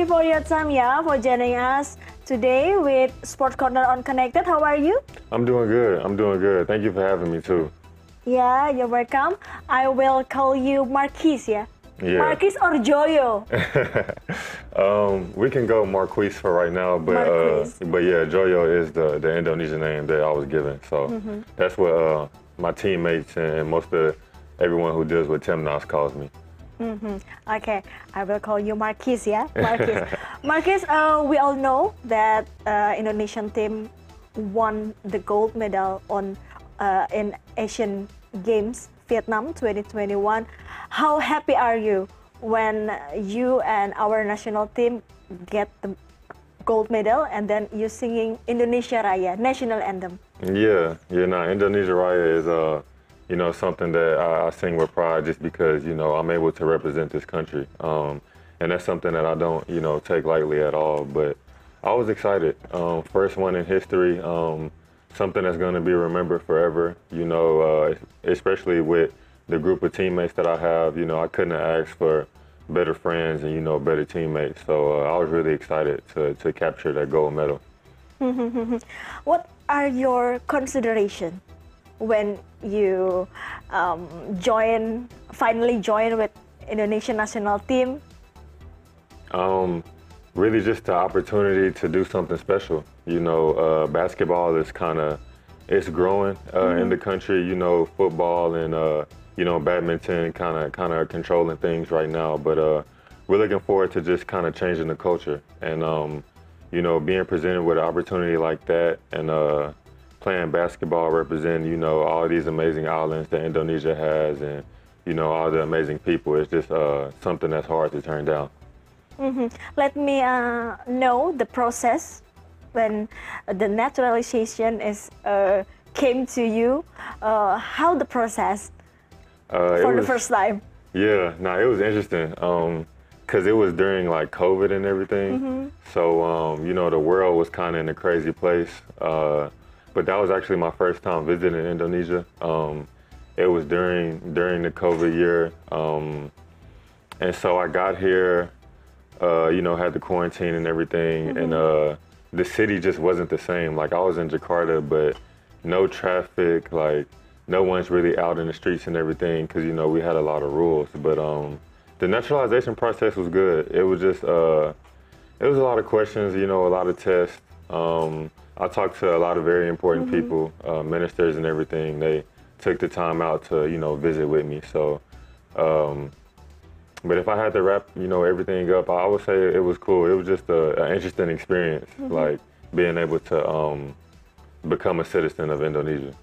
you for your time, yeah, for joining us today with Sport Corner on Connected. How are you? I'm doing good. I'm doing good. Thank you for having me too. Yeah, you're welcome. I will call you Marquis, yeah? Yeah. Marquis or Joyo? um, we can go Marquise for right now, but uh, but yeah, Joyo is the, the Indonesian name that I was given. So Mm-hmm. that's what uh, my teammates and most of everyone who deals with Timnas calls me. Okay, I will call you Marquis, yeah? Marquis. Marquis, uh, we all know that uh, Indonesian team won the gold medal on uh, in Asian Games Vietnam 2021. How happy are you when you and our national team get the gold medal and then you singing Indonesia Raya national anthem? Yeah, yeah. Nah, Indonesia Raya is uh, you know, something that I, I sing with pride just because you know I'm able to represent this country, um, and that's something that I don't you know take lightly at all. But I was excited. Um, first one in history. Um, something that's going to be remembered forever. You know, uh, especially with the group of teammates that I have. You know, I couldn't have asked for better friends and you know better teammates. So uh, I was really excited to to capture that gold medal. What are your consideration when you um, join, finally join with Indonesian national team? Um, really, just the opportunity to do something special. You know, uh, basketball is kind of it's growing uh, in the country. You know, football and uh, you know badminton kind of kind of controlling things right now. But uh, we're looking forward to just kind of changing the culture and um, you know being presented with an opportunity like that and uh, playing basketball, representing you know all these amazing islands that Indonesia has and you know all the amazing people. It's just uh, something that's hard to turn down. Let me uh, know the process when the naturalization is uh, came to you. Uh, how the process Uh, for the first time? Yeah, no, it was interesting. Um, cause it was during like COVID and everything. So um, you know, the world was kind of in a crazy place. But that was actually my first time visiting Indonesia. Um, it was during during the COVID year, um, and so I got here. Uh, you know, had the quarantine and everything, and uh, the city just wasn't the same. Like I was in Jakarta, but no traffic. Like no one's really out in the streets and everything because you know we had a lot of rules. But um, the naturalization process was good. It was just uh, it was a lot of questions. You know, a lot of tests. Um, I talked to a lot of very important people, uh, ministers and everything. They took the time out to you know visit with me. So. Um, but if I had to wrap, you know, everything up, I would say it was cool. It was just an interesting experience, like being able to um, become a citizen of Indonesia.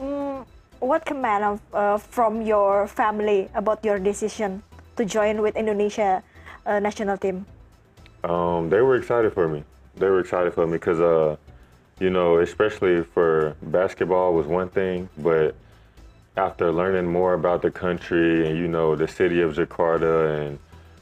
Mm, what comment of, uh, from your family about your decision to join with Indonesia uh, national team? Um, they were excited for me. They were excited for me because, uh, you know, especially for basketball was one thing, but after learning more about the country and you know the city of Jakarta and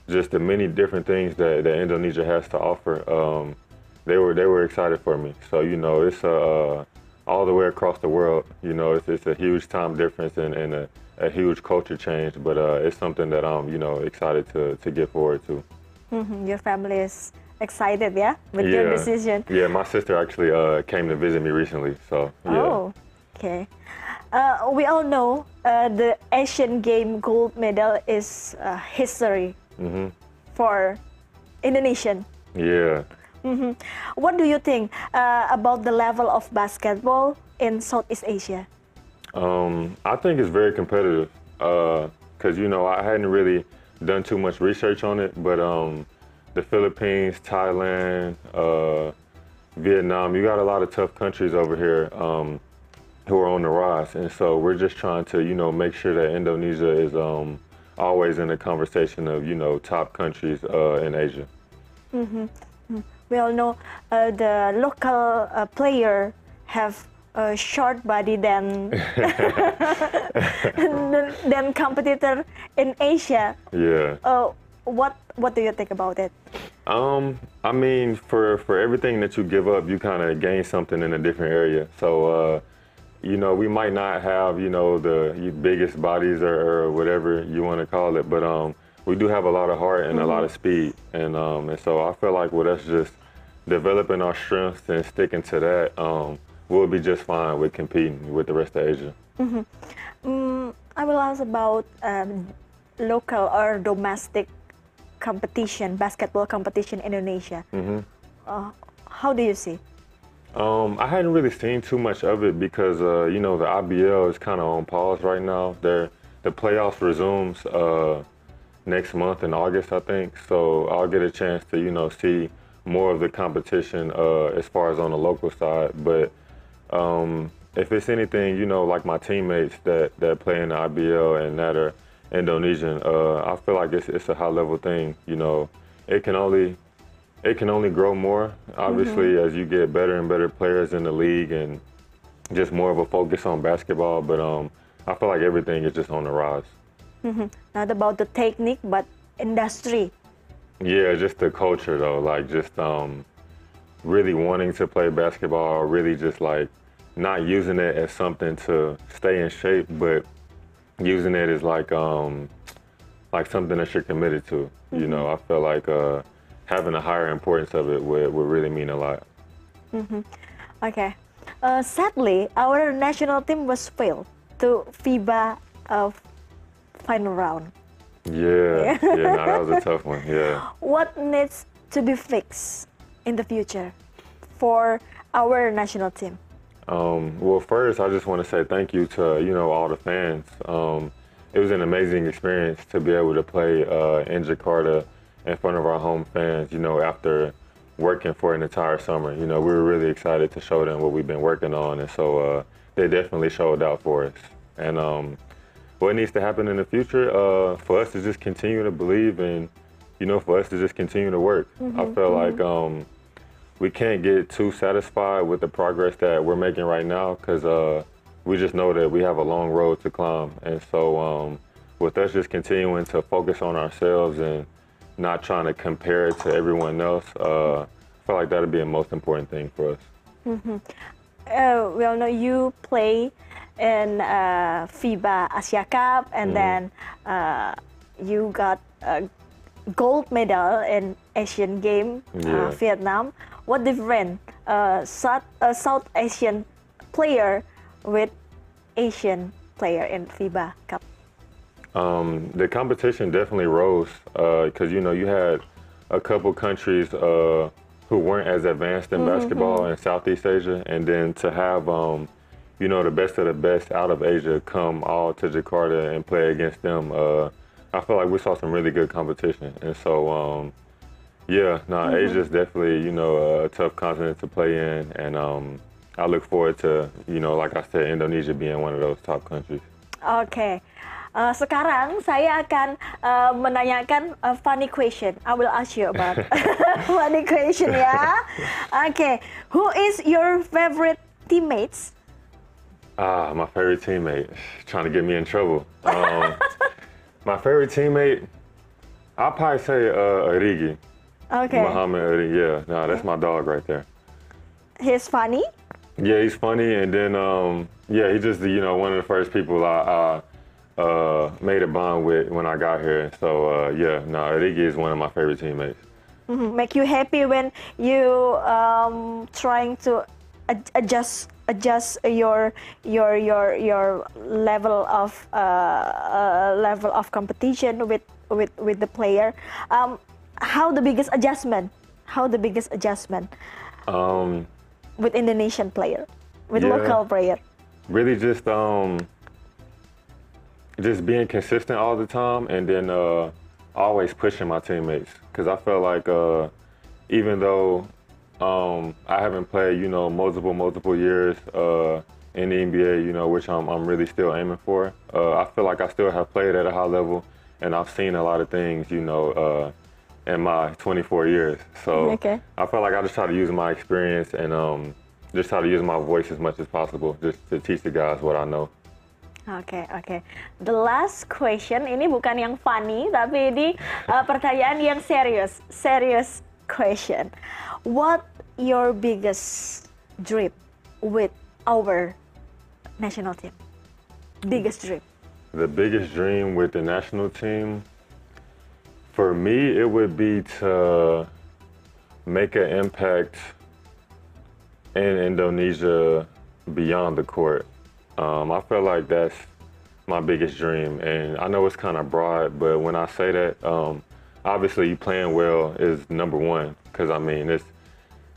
just the many different things that, that Indonesia has to offer, um, they were they were excited for me. So you know, it's uh, all the way across the world. You know, it's, it's a huge time difference and, and a, a huge culture change, but uh, it's something that I'm you know excited to to get forward to. Mhm, Your family is excited, yeah, with your decision. Yeah, my sister actually uh, came to visit me recently, so yeah. Oh, okay. Uh, we all know uh, the Asian Game gold medal is uh, history hmm for Indonesian. Yeah. What do you think uh, about the level of basketball in Southeast Asia? Um, I think it's very competitive because you know I hadn't really done too much research on it, but um, the Philippines, Thailand, uh, Vietnam, you got a lot of tough countries over here um, who are on the rise, and so we're just trying to you know make sure that Indonesia is um, always in the conversation of you know top countries uh, in Asia. We all know uh, the local uh, player have a short body than than, than competitor in Asia. Yeah. Uh, what what do you think about it? Um, I mean, for for everything that you give up, you kind of gain something in a different area. So, uh, you know, we might not have, you know, the biggest bodies or, or whatever you want to call it, but um, we do have a lot of heart and a lot of speed, and um, and so I feel like with us just developing our strengths and sticking to that, um, we'll be just fine with competing with the rest of Asia. Mm, I will ask about um, local or domestic competition, basketball competition in Indonesia. Uh, how do you see? Um, I hadn't really seen too much of it because uh, you know the IBL is kind of on pause right now. They're, the playoffs resumes uh, next month in August, I think. So I'll get a chance to you know see more of the competition uh, as far as on the local side. But um, if it's anything, you know, like my teammates that that play in the IBL and that are Indonesian, uh, I feel like it's it's a high level thing. You know, it can only it can only grow more, obviously, as you get better and better players in the league and just more of a focus on basketball. But um, I feel like everything is just on the rise. Not about the technique, but industry. Yeah, just the culture though, like just um, really wanting to play basketball, really just like not using it as something to stay in shape, but using it as like um, like something that you're committed to. You know, I feel like uh, having a higher importance of it would, would really mean a lot. Okay. Uh, sadly, our national team was failed to FIBA of final round. Yeah, yeah, no, that was a tough one. Yeah. What needs to be fixed in the future for our national team? Um, well, first, I just want to say thank you to you know all the fans. Um, it was an amazing experience to be able to play uh, in Jakarta in front of our home fans. You know, after working for an entire summer, you know, we were really excited to show them what we've been working on, and so uh, they definitely showed out for us. And um, what needs to happen in the future uh, for us to just continue to believe and you know for us to just continue to work. I feel like um, we can't get too satisfied with the progress that we're making right now because uh, we just know that we have a long road to climb. And so, um, with us just continuing to focus on ourselves and not trying to compare it to everyone else, uh, I feel like that'd be the most important thing for us. Uh, well, no, you play in uh, FIBA Asia Cup, and then uh, you got a gold medal in Asian Game Yeah. uh, Vietnam. What different uh, South, uh, South Asian player with Asian player in FIBA Cup? Um, the competition definitely rose because you know you had a couple countries uh, who weren't as advanced in basketball in Southeast Asia, and then to have um, you know the best of the best out of Asia come all to Jakarta and play against them. Uh, I feel like we saw some really good competition, and so um, yeah, no, Asia's definitely you know a tough continent to play in, and um, I look forward to you know like I said, Indonesia being one of those top countries. Okay. Uh, sekarang saya akan uh, menanyakan a funny question. I will ask you about funny question ya. Okay, who is your favorite teammates? Ah, my favorite teammate. Trying to get me in trouble. Um, my favorite teammate, I'll probably say uh, Origi. Oke, Muhammad. Yeah, no, that's my dog right there. he's funny. Yeah, he's funny, and then um, yeah, he's just you know one of the first people I, I uh, made a bond with when I got here. So uh, yeah, no, Origi is one of my favorite teammates. Mhm, Make you happy when you um, trying to ad- adjust adjust your your your your level of uh, uh, level of competition with with with the player. Um, how the biggest adjustment? How the biggest adjustment Um, with Indonesian player, with Yeah. local player? really just um just being consistent all the time and then uh always pushing my teammates because i felt like uh even though um i haven't played you know multiple multiple years uh in the nba you know which i'm, I'm really still aiming for uh i feel like i still have played at a high level and i've seen a lot of things you know uh in my 24 years so Okay. i feel like i just try to use my experience and um just try to use my voice as much as possible just to teach the guys what i know Oke, oke. The last question ini bukan yang funny, tapi ini uh, pertanyaan yang serius. Serious question. What your biggest dream with our national team? Biggest dream. The biggest dream with the national team, For me, it would be to make an impact in Indonesia beyond the court. Um, I feel like that's my biggest dream, and I know it's kind of broad, but when I say that, um, obviously playing well is number one. Because I mean, it's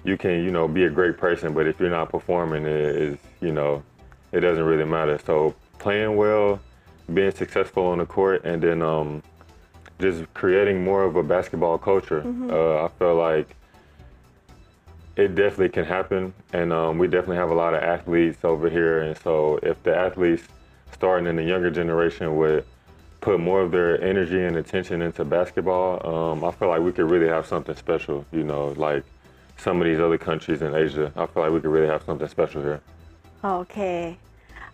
you can you know be a great person, but if you're not performing, it is you know it doesn't really matter. So playing well, being successful on the court, and then um, just creating more of a basketball culture. Uh, I feel like it definitely can happen, and um, we definitely have a lot of athletes over here. And so, if the athletes starting in the younger generation would put more of their energy and attention into basketball, um, I feel like we could really have something special. You know, like some of these other countries in Asia, I feel like we could really have something special here. Okay.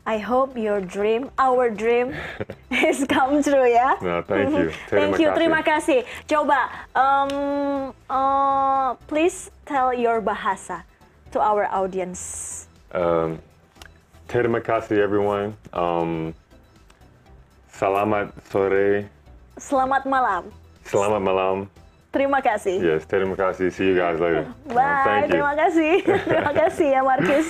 I hope your dream, our dream, is come true ya. No, thank you. Thank you, terima kasih. Coba, um, uh, please tell your bahasa to our audience. Um, terima kasih, everyone. Um, selamat sore. Selamat malam. Selamat malam. Terima kasih. Yes, terima kasih. See you guys later. Bye. thank you. Terima kasih. terima kasih ya Markis.